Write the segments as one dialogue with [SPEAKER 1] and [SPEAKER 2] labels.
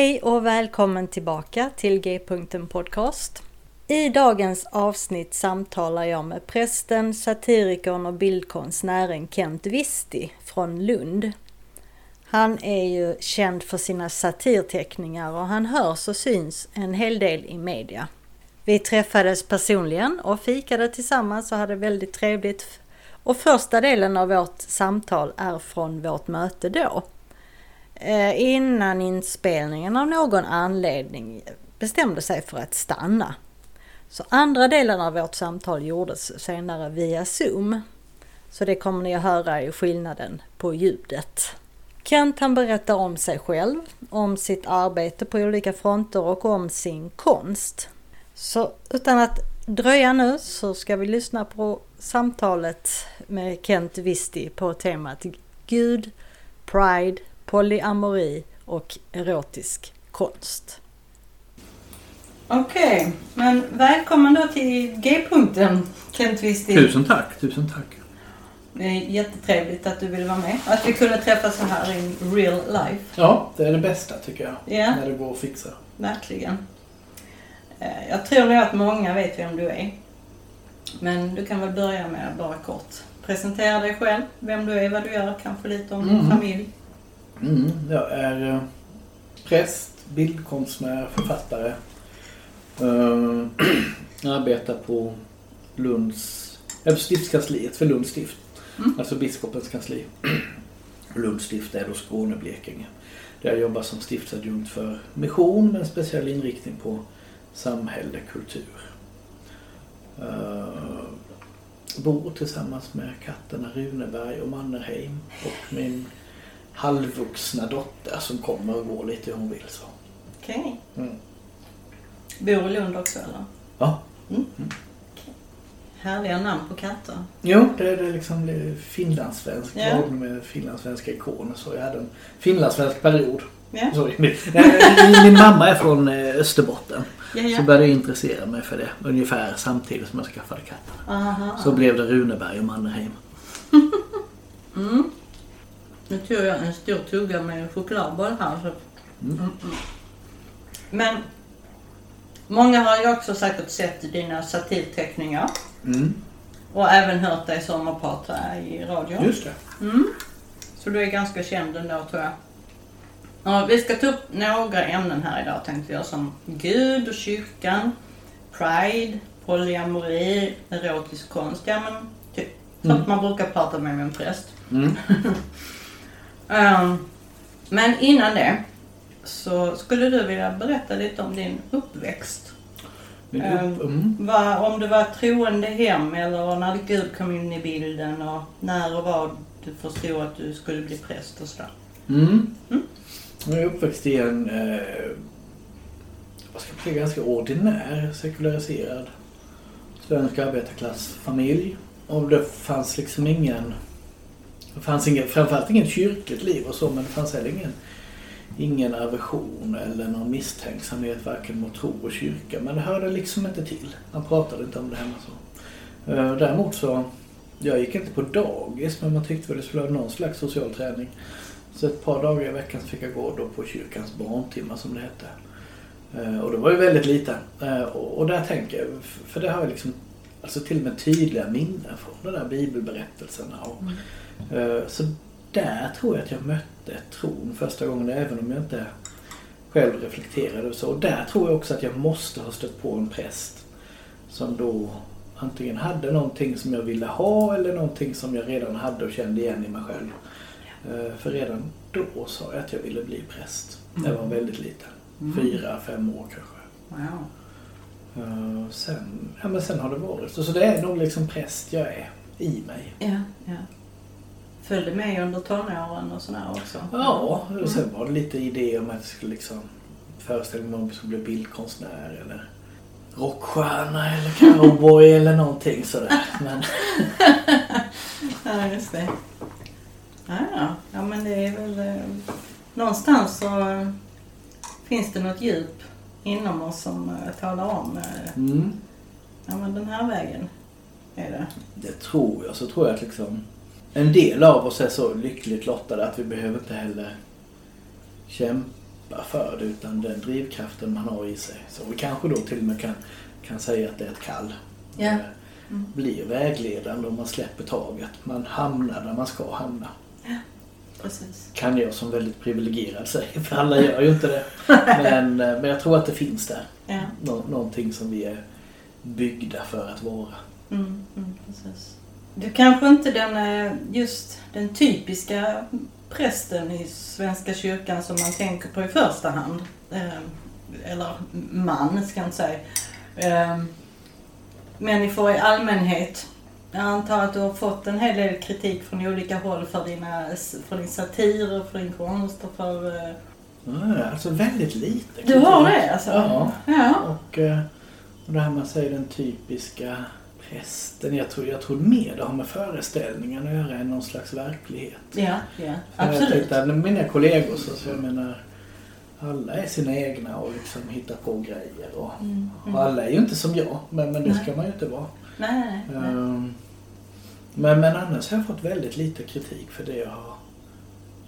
[SPEAKER 1] Hej och välkommen tillbaka till G-punkten Podcast. I dagens avsnitt samtalar jag med prästen, satirikern och bildkonstnären Kent Visti från Lund. Han är ju känd för sina satirteckningar och han hörs och syns en hel del i media. Vi träffades personligen och fikade tillsammans och hade väldigt trevligt. Och första delen av vårt samtal är från vårt möte då. Eh, innan inspelningen av någon anledning bestämde sig för att stanna. Så andra delen av vårt samtal gjordes senare via Zoom. Så det kommer ni att höra i skillnaden på ljudet. Kent han berättar om sig själv, om sitt arbete på olika fronter och om sin konst. Så utan att dröja nu så ska vi lyssna på samtalet med Kent Visti på temat Gud, Pride, polyamori och erotisk konst. Okej, okay, men välkommen då till G-punkten Kent Wisti.
[SPEAKER 2] Tusen tack, tusen tack.
[SPEAKER 1] Det är jättetrevligt att du vill vara med. Att vi kunde träffas så här in real life.
[SPEAKER 2] Ja, det är det bästa tycker jag.
[SPEAKER 1] Yeah.
[SPEAKER 2] När det går att fixa.
[SPEAKER 1] Verkligen. Eh, jag tror nog att många vet vem du är. Men du kan väl börja med att bara kort presentera dig själv, vem du är, vad du gör, kanske lite om din mm. familj.
[SPEAKER 2] Mm, jag är eh, präst, bildkonstnär, författare. Uh, arbetar på Lunds, äh, stiftskansliet för Lunds stift. Mm. Alltså biskopens kansli. Lunds stift är då Skåne, Blekinge. Där jag jobbar som stiftsadjunkt för mission med en speciell inriktning på samhälle, kultur. Uh, bor tillsammans med katterna Runeberg och Mannerheim och min halvvuxna dotter som kommer och går lite hur hon vill. Så.
[SPEAKER 1] Okej. Okay. Mm. Bor i Lund också eller?
[SPEAKER 2] Ja. Mm. Mm.
[SPEAKER 1] Okay. Härliga namn på katter.
[SPEAKER 2] Jo, det är det liksom finlandssvensk. Ja. med finlandssvenska ikoner. Så jag hade en finlandssvensk period. Ja. Sorry. Min, min mamma är från eh, Österbotten. Ja, ja. Så började jag intressera mig för det ungefär samtidigt som jag skaffade katter. Så blev det Runeberg och Mannerheim.
[SPEAKER 1] mm. Nu tog jag en stor tugga med chokladboll här. Så. Mm. Mm, mm. Men många har ju också säkert sett dina satirteckningar. Mm. Och även hört dig sommarprata i radio.
[SPEAKER 2] Just det.
[SPEAKER 1] Mm. Så du är ganska känd ändå tror jag. Ja, vi ska ta upp några ämnen här idag tänkte jag som Gud och kyrkan, Pride, polyamori, erotisk konst. Ja men typ. Mm. Sånt man brukar prata med en präst. Mm. Um, men innan det så skulle du vilja berätta lite om din uppväxt. Min upp, um, mm. var, om det var troende hem eller när Gud kom in i bilden och när och var du förstod att du skulle bli präst och sådär.
[SPEAKER 2] Mm. Mm? Jag är uppväxt i en eh, vad ska jag säga, ganska ordinär, sekulariserad svensk arbetarklassfamilj. Och det fanns liksom ingen det fanns ingen, framförallt inget kyrkligt liv och så men det fanns heller ingen, ingen aversion eller någon misstänksamhet varken mot tro och kyrka. Men det hörde liksom inte till. Man pratade inte om det hemma så. Eh, däremot så, jag gick inte på dagis men man tyckte väl det skulle vara någon slags social träning. Så ett par dagar i veckan fick jag gå då på kyrkans barntimmar som det hette. Eh, och det var ju väldigt liten. Eh, och där tänker jag, för det har jag liksom alltså till och med tydliga minnen från de där bibelberättelserna. Och, mm. Eh, så där tror jag att jag mötte tron första gången, även om jag inte själv reflekterade och så. Och där tror jag också att jag måste ha stött på en präst som då antingen hade någonting som jag ville ha eller någonting som jag redan hade och kände igen i mig själv. Eh, För redan då sa jag att jag ville bli präst. Jag var väldigt liten.
[SPEAKER 1] Mm.
[SPEAKER 2] Fyra, fem år kanske.
[SPEAKER 1] Wow.
[SPEAKER 2] Eh, Sen, ja, men sen har det varit så. Så det är nog liksom präst jag är i mig.
[SPEAKER 1] Ja, ja. Följde med under tonåren och sådär också?
[SPEAKER 2] Ja, och sen var det lite idé om att jag skulle liksom föreställa mig om jag skulle bli bildkonstnär eller rockstjärna eller cowboy eller någonting sådär. Men
[SPEAKER 1] Ja, just det. Ja, ja. ja men det är väl... Eh, någonstans så finns det något djup inom oss som eh, talar om eh,
[SPEAKER 2] mm,
[SPEAKER 1] ja, men den här vägen är det.
[SPEAKER 2] det tror jag. Så tror jag att liksom en del av oss är så lyckligt lottade att vi behöver inte heller kämpa för det utan den drivkraften man har i sig. Så vi kanske då till och med kan, kan säga att det är ett kall. Eh,
[SPEAKER 1] Mm.
[SPEAKER 2] Blir vägledande om man släpper taget. Man hamnar där man ska hamna.
[SPEAKER 1] Precis.
[SPEAKER 2] kan jag som väldigt privilegierad säga, för alla gör ju inte det. Men, eh, men jag tror att det finns där.
[SPEAKER 1] Ja.
[SPEAKER 2] Nå- någonting som vi är byggda för att vara.
[SPEAKER 1] Mm, mm, precis. Du kanske inte den, eh, just den typiska prästen i Svenska kyrkan som man tänker på i första hand. Eh, Eller man, ska jag inte säga. Eh, Människor i allmänhet. Jag antar att du har fått en hel del kritik från olika håll för, dina, för din satir och för din konst och för...
[SPEAKER 2] Alltså väldigt lite.
[SPEAKER 1] Du har det alltså?
[SPEAKER 2] Ja.
[SPEAKER 1] Ja.
[SPEAKER 2] Och, och det här man säger den typiska prästen. Jag tror, jag tror mer det har med föreställningen att göra än någon slags verklighet.
[SPEAKER 1] Ja, ja.
[SPEAKER 2] Jag
[SPEAKER 1] Absolut.
[SPEAKER 2] tänkte, att mina kollegor så, så jag menar alla är sina egna och liksom hittar på grejer. Och,
[SPEAKER 1] Mm, mm.
[SPEAKER 2] och alla är ju inte som jag, men, men det
[SPEAKER 1] Nej.
[SPEAKER 2] ska man ju inte vara.
[SPEAKER 1] Nej, nej, nej.
[SPEAKER 2] Ehm, Men, men annars har jag fått väldigt lite kritik för det jag har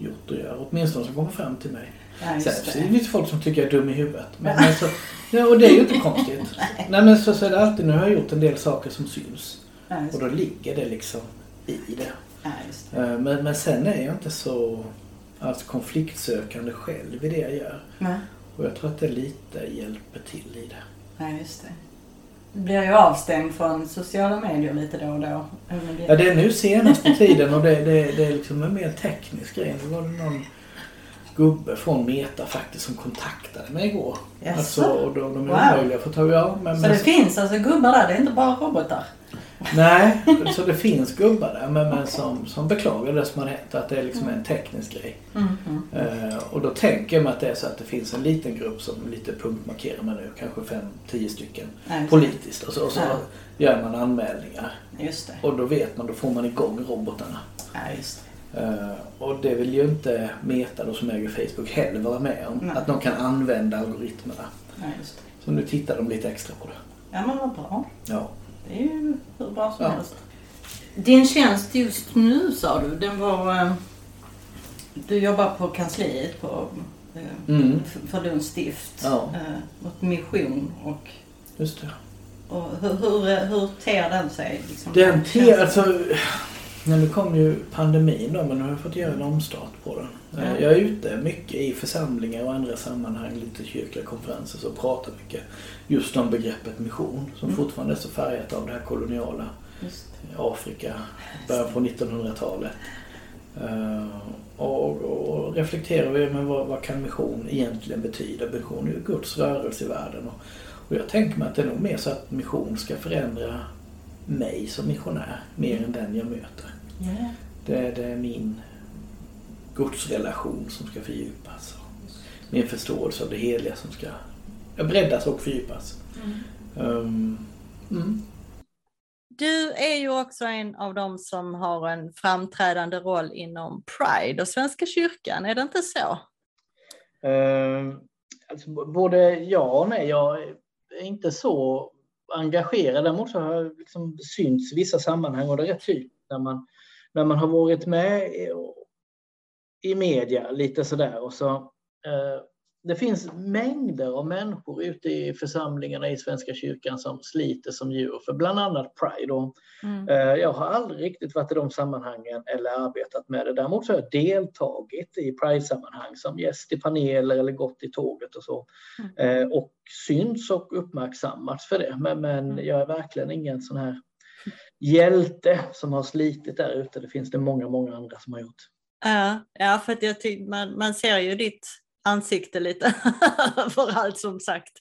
[SPEAKER 2] gjort och gör. Åtminstone som kommer fram till mig.
[SPEAKER 1] Ja,
[SPEAKER 2] Sen är det
[SPEAKER 1] det.
[SPEAKER 2] lite folk som tycker jag är dum i huvudet. Men, men så, ja, och det är ju inte konstigt. Nej men så, så är det alltid. Nu har jag gjort en del saker som syns.
[SPEAKER 1] Ja,
[SPEAKER 2] Och då ligger det liksom i det.
[SPEAKER 1] Ja, det.
[SPEAKER 2] Ehm, Men, men sen är jag inte så alltså, konfliktsökande själv i det jag gör.
[SPEAKER 1] Nej.
[SPEAKER 2] Och jag tror att det lite hjälper till i det.
[SPEAKER 1] Ja, just det. Blir ju avstängd från sociala medier lite då och då.
[SPEAKER 2] Ja, det är nu senaste tiden och det, det, det är liksom en mer teknisk grej. Det var det någon gubbe från Meta faktiskt som kontaktade mig igår.
[SPEAKER 1] Jaså?
[SPEAKER 2] Alltså, och då, de är
[SPEAKER 1] Wow.
[SPEAKER 2] omöjliga att få tag i. Men,
[SPEAKER 1] Så det finns alltså gubbar där, det är inte bara robotar?
[SPEAKER 2] nej, så det finns gubbar där men, men som, som beklagar det som har hänt. Att det är liksom en teknisk grej.
[SPEAKER 1] Mm, mm.
[SPEAKER 2] Eh, och då tänker jag mig att det är så att det finns en liten grupp som lite punktmarkerar mig nu. Kanske fem, tio stycken.
[SPEAKER 1] Ja, just det.
[SPEAKER 2] Politiskt. Och så, och så
[SPEAKER 1] Ja.
[SPEAKER 2] gör man anmälningar. Och då vet man, då får man igång robotarna.
[SPEAKER 1] Ja,
[SPEAKER 2] och det vill ju inte Meta då som äger Facebook heller vara med om.
[SPEAKER 1] Nej.
[SPEAKER 2] Att de kan använda algoritmerna.
[SPEAKER 1] Ja, just det.
[SPEAKER 2] Så nu tittar de lite extra på det.
[SPEAKER 1] Ja, men vad bra.
[SPEAKER 2] Ja.
[SPEAKER 1] Det är ju hur bra som
[SPEAKER 2] Ja.
[SPEAKER 1] helst. Din tjänst just nu sa du, den var... eh, Du jobbar på kansliet på, eh,
[SPEAKER 2] Mm.
[SPEAKER 1] för Lunds stift.
[SPEAKER 2] Ja.
[SPEAKER 1] eh, Mot mission och...
[SPEAKER 2] Just det.
[SPEAKER 1] och hur, hur, eh, hur ter den sig? Liksom,
[SPEAKER 2] Den te,
[SPEAKER 1] tjänsten?
[SPEAKER 2] alltså, ja, nu kom ju pandemin då men nu har jag fått göra en omstart på den.
[SPEAKER 1] Ja.
[SPEAKER 2] Jag är ute mycket i församlingar och andra sammanhang, lite kyrkliga konferenser så pratar mycket just om begreppet mission som
[SPEAKER 1] Mm.
[SPEAKER 2] fortfarande är så färgat av det här koloniala
[SPEAKER 1] Just.
[SPEAKER 2] Afrika, början på 1900-talet. Eh, och, och reflekterar vi med vad, vad kan mission egentligen betyda? Mission är ju Guds rörelse i världen. Och, och jag tänker mig att det är nog mer så att mission ska förändra mig som missionär mer än den jag möter.
[SPEAKER 1] Ja.
[SPEAKER 2] Det, det är min gudsrelation som ska fördjupas. Min förståelse av det heliga som ska breddas och fördjupas. Um, mm.
[SPEAKER 3] Du är ju också en av dem som har en framträdande roll inom Pride och Svenska kyrkan, är det inte så?
[SPEAKER 2] Eh, alltså, både ja och nej. Jag är inte så engagerad. Däremot så har jag liksom synts i vissa sammanhang och det är rätt typiskt när man, när man har varit med i, i media lite sådär och så eh, det finns mängder av människor ute i församlingarna i Svenska kyrkan som sliter som djur för bland annat Pride. Mm. Eh, jag har aldrig riktigt varit i de sammanhangen eller arbetat med det. Däremot har jag deltagit i Pride-sammanhang som gäst i paneler eller gått i tåget och så. Mm. Eh, och syns och uppmärksammats för det. Men, men mm. jag är verkligen ingen sån här hjälte som har slitit där ute. Det finns det många, många andra som har gjort.
[SPEAKER 1] Ja, ja för att jag tycker man, man ser ju ditt ansikte lite överallt som sagt.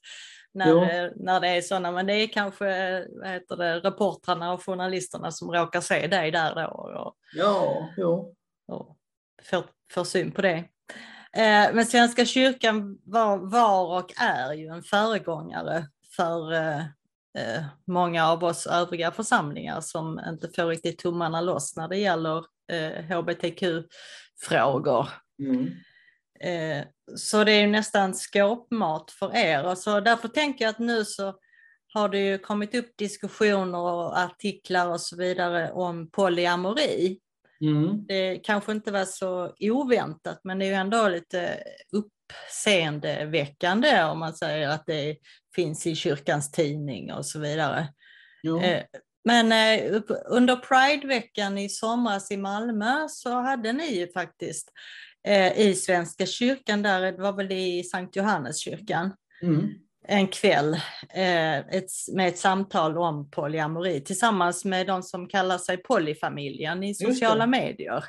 [SPEAKER 1] När, det, när det är sådana, men det är kanske vad heter det, reportrarna och journalisterna som råkar se dig där då. Och,
[SPEAKER 2] ja, jo.
[SPEAKER 1] Och får, får syn på det. Eh, men Svenska kyrkan var, var och är ju en föregångare för eh, många av oss övriga församlingar som inte får riktigt tummarna loss när det gäller eh, hbtq-frågor. Mm. Eh, så det är nästan skåpmat för er och så därför tänker jag att nu så har det ju kommit upp diskussioner och artiklar och så vidare om polyamori. Mm. Det kanske inte var så oväntat men det är ju ändå lite uppseendeväckande om man säger att det finns i kyrkans tidning och så vidare. Eh, men eh, under Prideveckan i somras i Malmö så hade ni ju faktiskt eh, i Svenska kyrkan, där, det var väl i Sankt Johanneskyrkan, mm. en kväll med ett samtal om polyamori tillsammans med de som kallar sig polyfamiljen i sociala medier.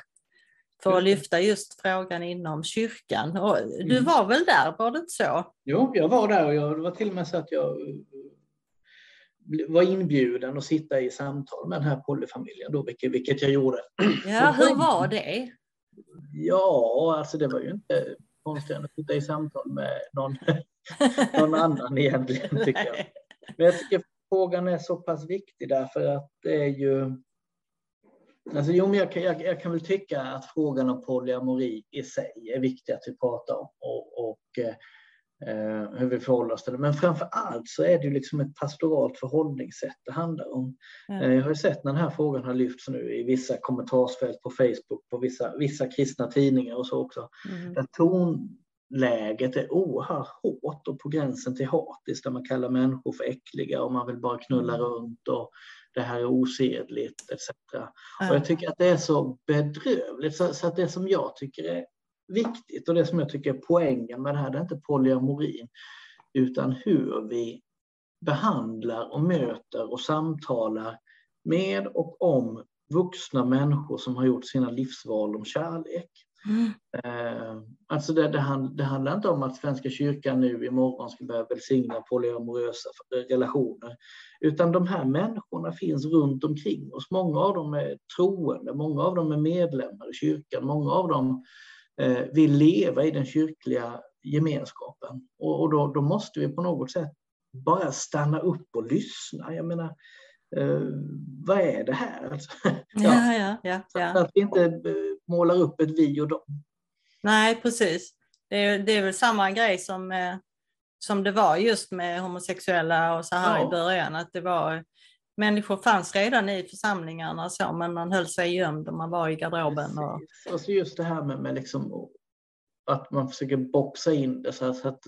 [SPEAKER 1] För att lyfta just frågan inom kyrkan. Och du mm. var väl där, var det inte så?
[SPEAKER 2] Jo, jag var där och jag, det var till och med så att jag var inbjuden att sitta i samtal med den här polyfamiljen då, vilket, vilket jag gjorde.
[SPEAKER 1] Ja, hur var det?
[SPEAKER 2] Ja, alltså det var ju inte konstigt att sitta i samtal med någon, någon annan egentligen tycker jag. Men jag tycker frågan är så pass viktig därför att det är ju Alltså, jo, men jag, jag, jag, kan väl tycka att frågan om polyamori i sig är viktig att vi pratar om och, och eh, hur vi förhåller oss till det. Men framför allt så är det ju liksom ett pastoralt förhållningssätt det handlar om. Mm. Jag har ju sett när den här frågan har lyfts nu i vissa kommentarsfält på Facebook, på vissa, vissa kristna tidningar och så också. Mm. Där tonläget är oerhört hårt och på gränsen till hatiskt, där man kallar människor för äckliga och man vill bara knulla mm. runt och det här är osedligt etc. Mm. Och jag tycker att det är så bedrövligt så, så att det som jag tycker är viktigt och det som jag tycker är poängen med det här, det är inte polyamorin, utan hur vi behandlar och möter och samtalar med och om vuxna människor som har gjort sina livsval om kärlek. Mm. Eh, alltså det, det, hand, det, handlar inte om att Svenska kyrkan nu imorgon ska börja välsigna polyamorösa relationer, utan de här människorna finns runt omkring oss. Många av dem är troende, många av dem är medlemmar i kyrkan, många av dem Eh, vill leva i den kyrkliga gemenskapen. Och, och då, då, måste vi på något sätt bara stanna upp och lyssna. Jag menar, eh, vad är det här? Alltså,
[SPEAKER 1] ja, ja, ja, ja,
[SPEAKER 2] Att vi inte eh, målar upp ett vi och dem.
[SPEAKER 1] Nej, precis. Det är, det är väl samma grej som, eh, som det var just med homosexuella och så här ja. i början. Att det var människor fanns redan i församlingarna så, men man höll sig gömd och man var i garderoben. Och...
[SPEAKER 2] Alltså just det här med, med liksom, att man försöker boxa in det så att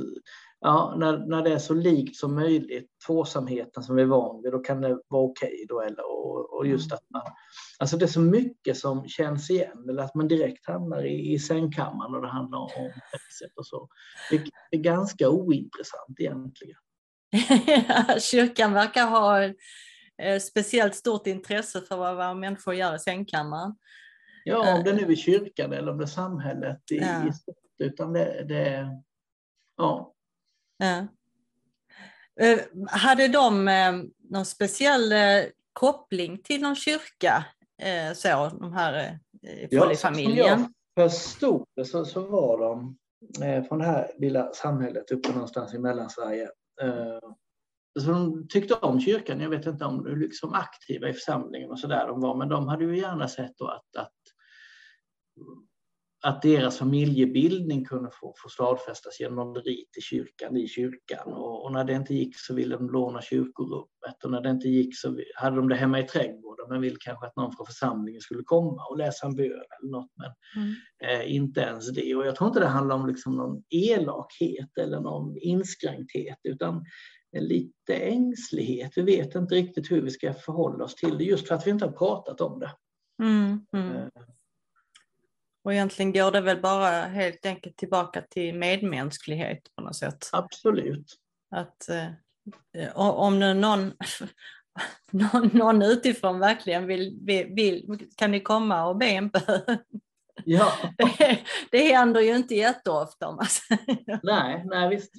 [SPEAKER 2] ja, när, när det är så likt som möjligt, tvåsamheten som vi är van vid, då kan det vara okej okay då. och, och just mm. att man, alltså det är så mycket som känns igen, eller att man direkt hamnar i, i sängkammaren och det handlar om sexet och så. Det är ganska ointressant egentligen.
[SPEAKER 1] Kyrkan verkar ha Eh, speciellt stort intresse för vad, vad människor gör i sängkammaren.
[SPEAKER 2] Ja, om det nu är kyrkan eller om det är samhället i, ja. i stort, utan det, det ja.
[SPEAKER 1] Ja. Eh, hade de eh, någon speciell koppling till någon kyrka, så, de här polyfamiljen? Ja,
[SPEAKER 2] jag förstod det så, så var de från det här lilla samhället uppe någonstans i Mellansverige så de tyckte om kyrkan. Jag vet inte om hur liksom aktiva i församlingen och så där de var, men de hade ju gärna sett att, att, att deras familjebildning kunde få, få stadfästas genom rit i kyrkan, i kyrkan och, och när det inte gick så ville de låna kyrkorummet och när det inte gick så hade de det hemma i trädgården men ville kanske att någon från församlingen skulle komma och läsa en bön eller något. Men mm. eh, inte ens det. Och jag tror inte det handlar om liksom någon elakhet eller någon inskränkthet utan lite ängslighet. Vi vet inte riktigt hur vi ska förhålla oss till det just för att vi inte har pratat om det.
[SPEAKER 1] Mm, mm. Och egentligen går det väl bara helt enkelt tillbaka till medmänsklighet på något sätt.
[SPEAKER 2] Absolut.
[SPEAKER 1] Att eh, om nu någon, någon, någon utifrån verkligen vill, vill, vill, kan ni komma och be en bön?
[SPEAKER 2] Ja.
[SPEAKER 1] Det, det händer ju inte jätteofta om man säger.
[SPEAKER 2] Nej, nej visst.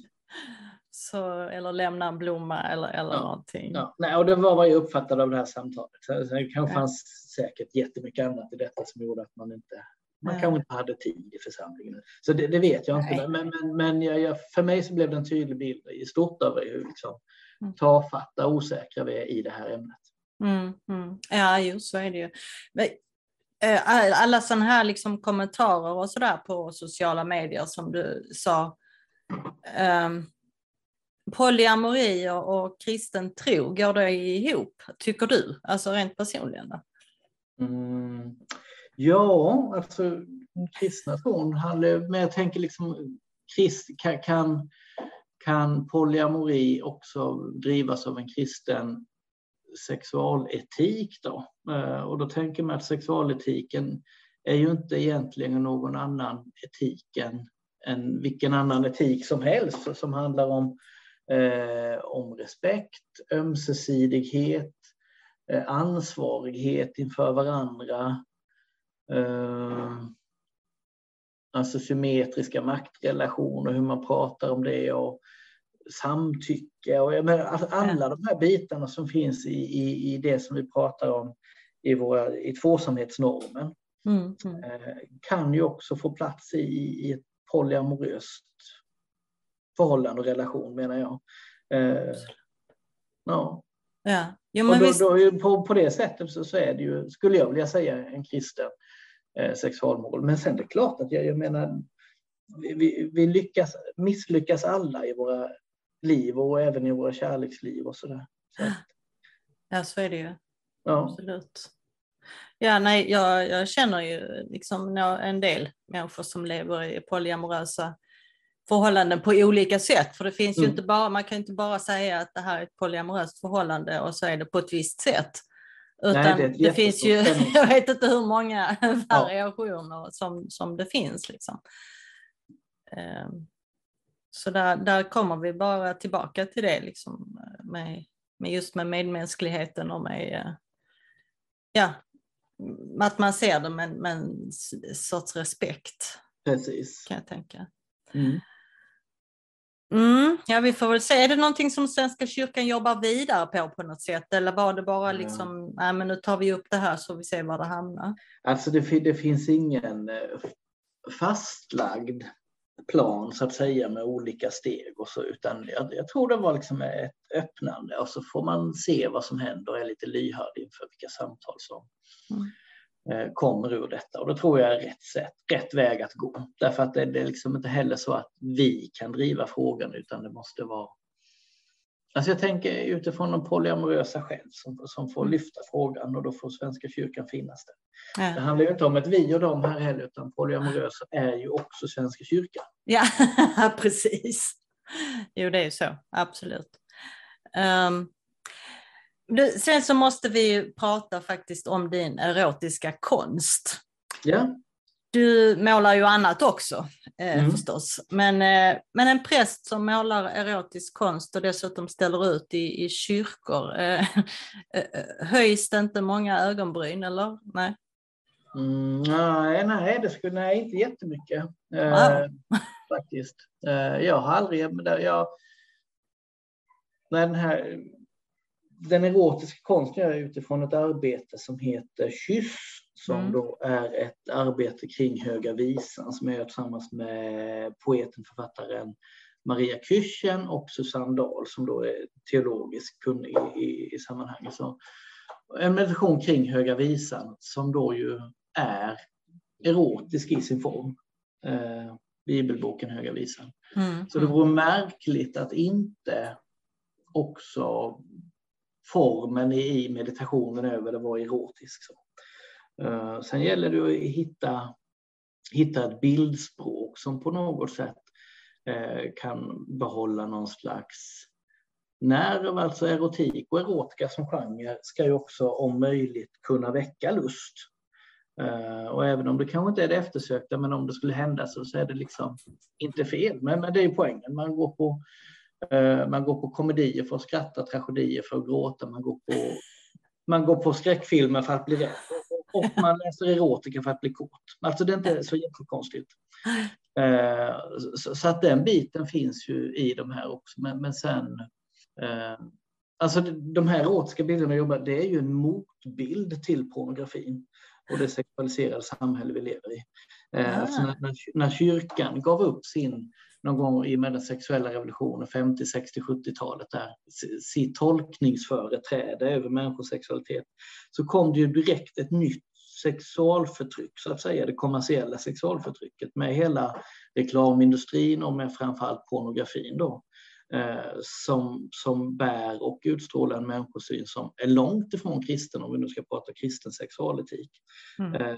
[SPEAKER 1] Så, eller lämna en blomma eller, eller ja. någonting.
[SPEAKER 2] Ja. Nej, och det var vad jag uppfattade av det här samtalet. det kanske ja. fanns säkert jättemycket annat i detta som gjorde att man inte man ja. kanske inte hade tid i församlingen. Så det, det vet jag inte. Men, men, men jag, jag, för mig så blev det en tydlig bild i stort av hur liksom, mm. tafatta osäkra vi är i det här ämnet.
[SPEAKER 1] Mm, mm. Ja, jo, så är det ju. Men, eh, alla sådana här liksom kommentarer och sådär på sociala medier som du sa. Um, polyamori och, och kristen tro, går det ihop, tycker du? Alltså rent personligen?
[SPEAKER 2] Mm. Ja, alltså kristna tron handlar men jag tänker liksom krist, kan, kan polyamori också drivas av en kristen sexualetik då? Eh, och då tänker man att sexualetiken är ju inte egentligen någon annan etik än, än vilken annan etik som helst som handlar om, eh, om respekt, ömsesidighet, eh, ansvarighet inför varandra, alltså symmetriska maktrelationer, hur man pratar om det och samtycke och jag menar, alltså alla de här bitarna som finns i, i, i det som vi pratar om i, våra, i tvåsamhetsnormen mm, mm. Eh, kan ju också få plats i, i ett polyamoröst förhållande och relation menar jag. Eh, ja.
[SPEAKER 1] Ja.
[SPEAKER 2] Jo, och då, då, på, på det sättet så, så, är det ju, skulle jag vilja säga, en kristen eh, sexualmoral. Men sen är det klart att jag, jag menar, vi, vi lyckas, misslyckas alla i våra liv och även i våra kärleksliv och sådär. Så
[SPEAKER 1] ja, så är det ju. Ja. Absolut. Ja, nej, jag, jag känner ju liksom en del människor som lever i polyamorösa förhållanden på olika sätt. För det finns mm. ju inte bara, man kan inte bara säga att det här är ett polyamoröst förhållande och så är det på ett visst sätt. Utan Nej, det, det finns ju, jag vet inte hur många variationer ja. som, som det finns. Liksom. Ehm, så där, där kommer vi bara tillbaka till det, liksom, med, med just med medmänskligheten och med eh, ja, att man ser det med, med en sorts respekt.
[SPEAKER 2] Precis.
[SPEAKER 1] Kan jag tänka. Mm. Mm, ja, vi får väl se. Är det någonting som Svenska kyrkan jobbar vidare på på något sätt? Eller var det bara liksom, nej men nu tar vi upp det här så vi ser var det hamnar?
[SPEAKER 2] Alltså det, det finns ingen eh, fastlagd plan så att säga med olika steg och så utan jag, jag tror det var liksom ett öppnande och så får man se vad som händer och är lite lyhörd inför vilka samtal som, mm. Eh, kommer ur detta. Och det tror jag är rätt, sätt, rätt väg att gå. Därför att det, det är liksom inte heller så att vi kan driva frågan utan det måste vara Alltså jag tänker utifrån de polyamorösa själv som, som får lyfta frågan och då får Svenska kyrkan finnas där. Ja. Det handlar ju inte om ett vi och dem här heller utan polyamorösa är ju också Svenska kyrkan.
[SPEAKER 1] Ja, precis. Jo, det är ju så, absolut. Um, du, sen så måste vi prata faktiskt om din erotiska konst.
[SPEAKER 2] Ja.
[SPEAKER 1] Du målar ju annat också eh, mm. förstås. Men, eh, men en präst som målar erotisk konst och dessutom ställer ut i, i kyrkor, eh, eh höjs det inte många ögonbryn eller? Nej.
[SPEAKER 2] Mm, nej, nej, det skulle, nej, inte jättemycket. Eh, faktiskt. Eh, jag har aldrig, jag, när den här den erotiska konsten är utifrån ett arbete som heter Kyss som mm. då är ett arbete kring Höga Visan som jag gör tillsammans med poeten, författaren Maria Kyrchen och Susanne Dahl som då är teologisk kunnig i, i, i sammanhanget. Så en meditation kring Höga Visan som då ju är erotisk i sin form. Eh, bibelboken Höga Visan.
[SPEAKER 1] Mm.
[SPEAKER 2] Så det vore märkligt att inte också formen i meditationen över det var erotisk. Så. Eh, sen gäller det att hitta, hitta ett bildspråk som på något sätt eh, kan behålla någon slags nerv, alltså erotik och erotika som genre ska ju också om möjligt kunna väcka lust. Eh, och även om det kanske inte är det eftersökta, men om det skulle hända så, så är det liksom inte fel. Men, men det är poängen, man går på man går på komedier för att skratta, tragedier för att gråta, man går på, man går på skräckfilmer för att bli rädd och man läser erotika för att bli kort. Alltså det är inte så jättekonstigt. Uh, så, att den biten finns ju i de här också, men, sen Alltså de här erotiska bilderna jag jobbar, det är ju en motbild till pornografin och det sexualiserade samhälle vi lever i. Eh, alltså när, när, kyrkan gav upp sin, någon gång i och med den sexuella revolutionen, 50, 60, 70-talet, där, sitt tolkningsföreträde över människors sexualitet, så kom det ju direkt ett nytt sexualförtryck, så att säga, det kommersiella sexualförtrycket med hela reklamindustrin och med framförallt pornografin då som, som bär och utstrålar en människosyn som är långt ifrån kristen, om vi nu ska prata kristen sexualetik. Mm. Eh,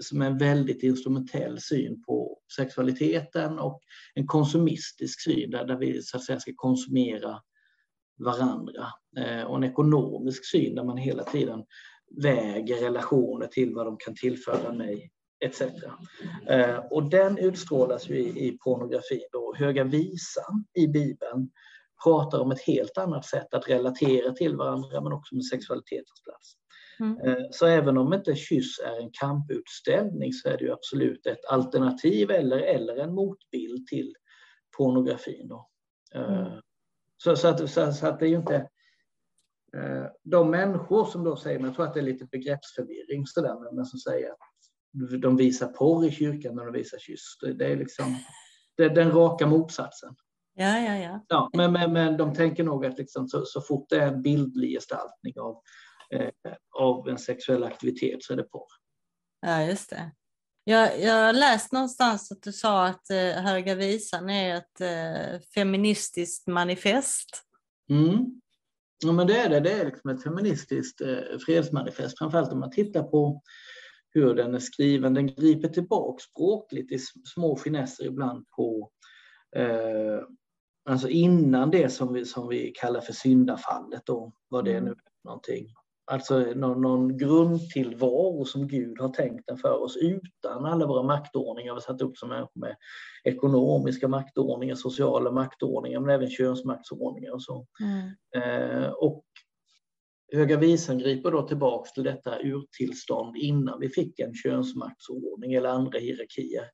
[SPEAKER 2] som är en väldigt instrumentell syn på sexualiteten och en konsumistisk syn där, där vi så att säga ska konsumera varandra. Eh, och en ekonomisk syn där man hela tiden väger relationer till vad de kan tillföra mig etc. Eh, och den utstrålas ju i, i pornografin. Då. Höga visan i Bibeln pratar om ett helt annat sätt att relatera till varandra men också med sexualitetens plats. Mm. Eh, så även om inte Kyss är en kamputställning så är det ju absolut ett alternativ eller, eller en motbild till pornografin. Då. Eh, mm. Så, så, att, så, så, att det är ju inte de människor som då säger, men jag tror att det är lite begreppsförvirring sådär, men som säger att de visar porr i kyrkan när de visar kyss. Det är liksom det är den raka motsatsen.
[SPEAKER 1] Ja, ja, ja.
[SPEAKER 2] ja men, men, men de tänker nog att liksom, så, så fort det är en bildlig gestaltning av, eh, av en sexuell aktivitet så är det porr.
[SPEAKER 1] Ja, just det. Jag, jag läst någonstans att du sa att eh, Höga Visan är ett eh, feministiskt manifest.
[SPEAKER 2] Mm. Ja, men det är det. Det är liksom ett feministiskt eh, fredsmanifest, framförallt om man tittar på hur den är skriven. Den griper tillbaka språkligt i små finesser ibland på eh, Alltså innan det som vi, som vi kallar för syndafallet då, vad det mm. nu är någonting. Alltså någon, någon grundtillvaro som Gud har tänkt den för oss utan alla våra maktordningar vi satt upp som människor med ekonomiska maktordningar, sociala maktordningar men även könsmaktsordningar och så. Mm. Eh, och Höga visan griper då tillbaks till detta urtillstånd innan vi fick en könsmaktsordning eller andra hierarkier.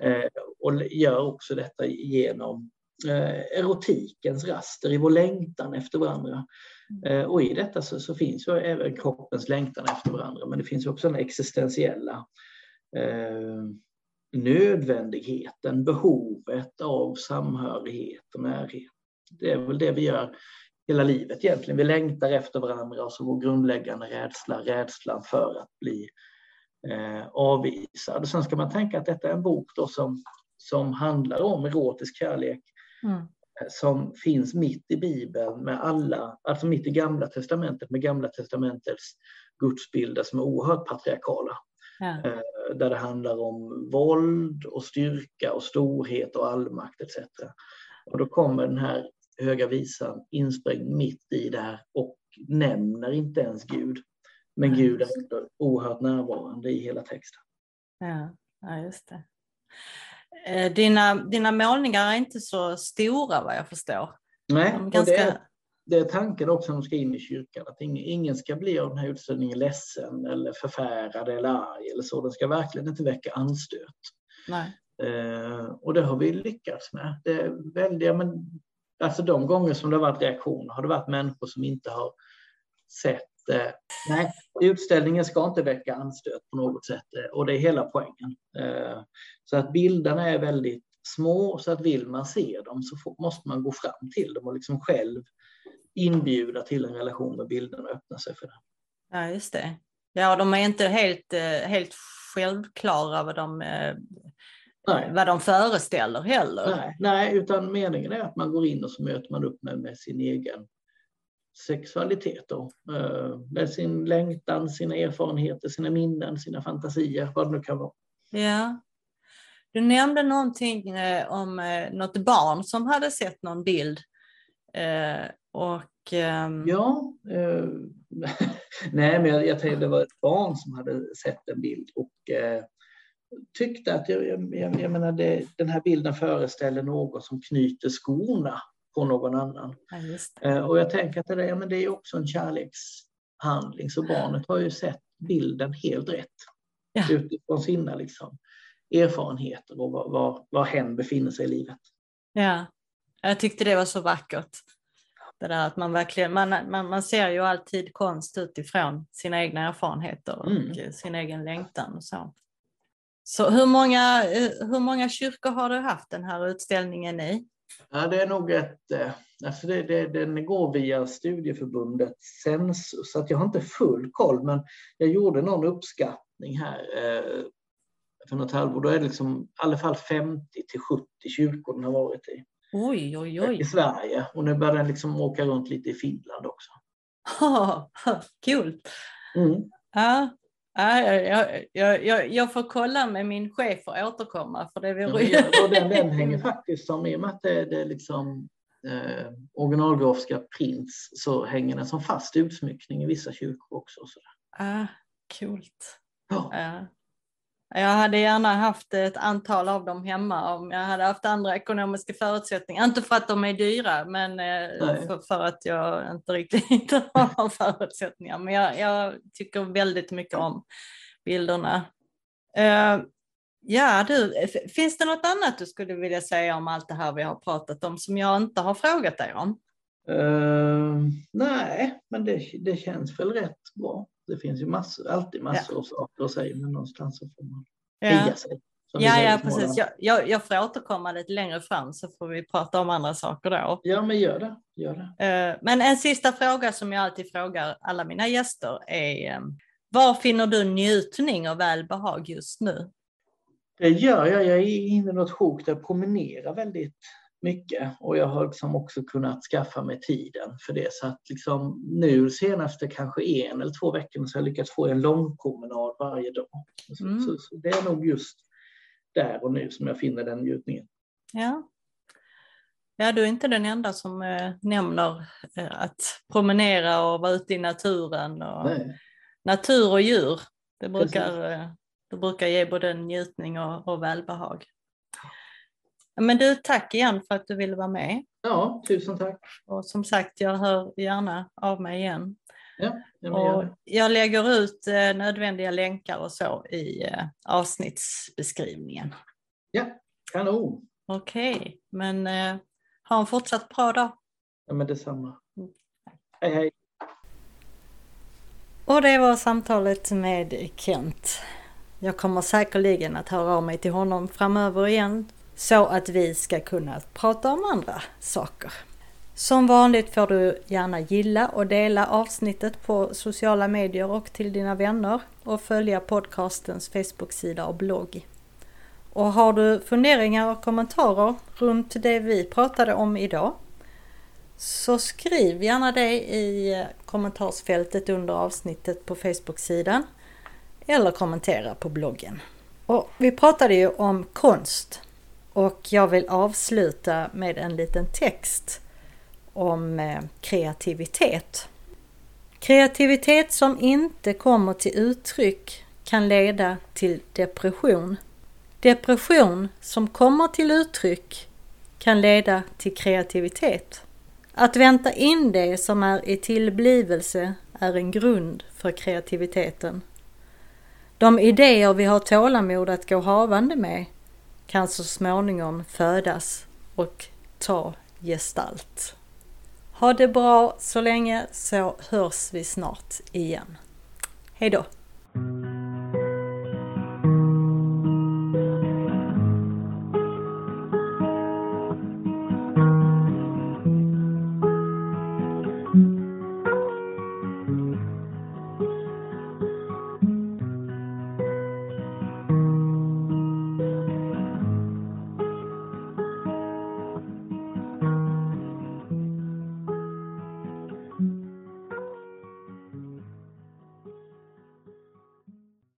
[SPEAKER 2] Mm. Eh, och gör också detta genom eh, erotikens raster i vår längtan efter varandra. Mm. Eh, och i detta så, så, finns ju även kroppens längtan efter varandra men det finns också den existentiella eh, nödvändigheten, behovet av samhörighet och närhet. Det är väl det vi gör hela livet egentligen. Vi längtar efter varandra och så vår grundläggande rädsla, rädslan för att bli eh, avvisad. Och sen ska man tänka att detta är en bok då som, som handlar om erotisk kärlek mm. Eh, som finns mitt i Bibeln med alla, alltså mitt i Gamla Testamentet med Gamla Testamentets gudsbilder som är oerhört patriarkala. Ja. Eh, där det handlar om våld och styrka och storhet och allmakt etc. Och då kommer den här Höga visan insprängd mitt i det här och nämner inte ens Gud. Men Gud är oerhört närvarande i hela texten.
[SPEAKER 1] Ja, ja just det. Eh, dina, dina målningar är inte så stora vad jag förstår.
[SPEAKER 2] Nej, De ganska... det, är, det är tanken också när de ska in i kyrkan. Att ingen, ingen ska bli av den här utställningen ledsen eller förfärad eller arg eller så. Den ska verkligen inte väcka anstöt.
[SPEAKER 1] Nej.
[SPEAKER 2] Eh, och det har vi lyckats med. Det är väldiga, men Alltså de gånger som det har varit reaktioner har det varit människor som inte har sett eh, Nej, utställningen ska inte väcka anstöt på något sätt eh, och det är hela poängen. Eh, så att bilderna är väldigt små så att vill man se dem så måste man gå fram till dem och liksom själv inbjuda till en relation med bilderna och öppna sig för det.
[SPEAKER 1] Ja, just det. Ja, de är inte helt, eh, helt självklara vad de eh, nej. vad de föreställer heller.
[SPEAKER 2] Nej, nej, utan meningen är att man går in och så möter man upp med, med sin egen sexualitet då. Eh, med sin längtan, sina erfarenheter, sina minnen, sina fantasier, vad det nu kan vara.
[SPEAKER 1] Ja. Du nämnde någonting eh, om eh, något barn som hade sett någon bild. Och, ehm,
[SPEAKER 2] Ja, nej men jag, jag tänkte det var ett barn som hade sett en bild och tyckte att jag, jag, jag menar det, den här bilden föreställer något som knyter skorna på någon annan. Ja, och jag tänker att det, där, ja, men det är också en kärlekshandling, så barnet har ju sett bilden helt rätt ja. utifrån sina liksom, erfarenheter och var, var, var hen befinner sig i livet.
[SPEAKER 1] Ja, jag tyckte det var så vackert. Det där att man verkligen, man, man, man ser ju alltid konst utifrån sina egna erfarenheter och mm. sin egen längtan och så. Så hur många, eh, hur många kyrkor har du haft den här utställningen i?
[SPEAKER 2] Ja, det är nog ett... Eh, alltså det, det, den går via studieförbundet Sensus, så att jag har inte full koll, men jag gjorde någon uppskattning här eh, för något halvår. Då är det liksom i alla fall 50 till 70 kyrkor den har varit i.
[SPEAKER 1] Oj, oj, oj.
[SPEAKER 2] I Sverige. Och nu börjar den liksom åka runt lite i Finland också.
[SPEAKER 1] Kul! Mm. Ja, jag, jag, jag, jag, får kolla med min chef och återkomma. För det
[SPEAKER 2] vore... ja, och den, den hänger faktiskt som, i och med att det, det är liksom eh, originalgrafiska prints så hänger den som fast utsmyckning i vissa kyrkor också.
[SPEAKER 1] Ah, coolt. Ja. ja. Jag hade gärna haft ett antal av dem hemma om jag hade haft andra ekonomiska förutsättningar. Inte för att de är dyra, men eh, för, för, att jag inte riktigt har förutsättningar. Men jag, jag, tycker väldigt mycket om bilderna. Uh, ja, du, finns det något annat du skulle vilja säga om allt det här vi har pratat om som jag inte har frågat dig om?
[SPEAKER 2] Uh, nej, men det, det känns väl rätt bra det finns ju massor, alltid massor ja. av saker att säga, men någonstans så får man ja. sig.
[SPEAKER 1] Ja, ja precis. Jag, jag, jag får återkomma lite längre fram så får vi prata om andra saker då.
[SPEAKER 2] Ja, men gör det. Gör det.
[SPEAKER 1] Eh, men en sista fråga som jag alltid frågar alla mina gäster är eh, var finner du njutning och välbehag just nu?
[SPEAKER 2] Det gör jag. Jag är inne i något sjok där jag promenerar väldigt mycket och jag har liksom också kunnat skaffa mig tiden för det. Så att liksom nu senaste kanske en eller två veckorna så har jag lyckats få en lång promenad varje dag. Mm. Så, så, det är nog just där och nu som jag finner den njutningen.
[SPEAKER 1] Ja. Ja, du är inte den enda som eh, nämner eh, att promenera och vara ute i naturen. Och Nej. Natur och djur, det brukar, eh, det brukar ge både njutning och, och välbehag. Men du, tack igen för att du ville vara med.
[SPEAKER 2] Ja, tusen tack.
[SPEAKER 1] Och som sagt, jag hör gärna av mig igen.
[SPEAKER 2] Ja,
[SPEAKER 1] och jag lägger ut eh, nödvändiga länkar och så i eh, avsnittsbeskrivningen.
[SPEAKER 2] Ja, kanon.
[SPEAKER 1] Okej, okay. men eh, ha en fortsatt bra dag.
[SPEAKER 2] Ja, men detsamma. Mm. Hej, hej.
[SPEAKER 3] Och det var samtalet med Kent. Jag kommer säkerligen att höra av mig till honom framöver igen så att vi ska kunna prata om andra saker. Som vanligt får du gärna gilla och dela avsnittet på sociala medier och till dina vänner och följa podcastens Facebook-sida och blogg. Och har du funderingar och kommentarer runt det vi pratade om idag så skriv gärna det i kommentarsfältet under avsnittet på Facebook-sidan eller kommentera på bloggen. Och vi pratade ju om konst och jag vill avsluta med en liten text om eh, kreativitet. Kreativitet som inte kommer till uttryck kan leda till depression. Depression som kommer till uttryck kan leda till kreativitet. Att vänta in det som är i tillblivelse är en grund för kreativiteten. De idéer vi har tålamod att gå havande med kan så småningom födas och ta gestalt. Ha det bra så länge så hörs vi snart igen. Hejdå!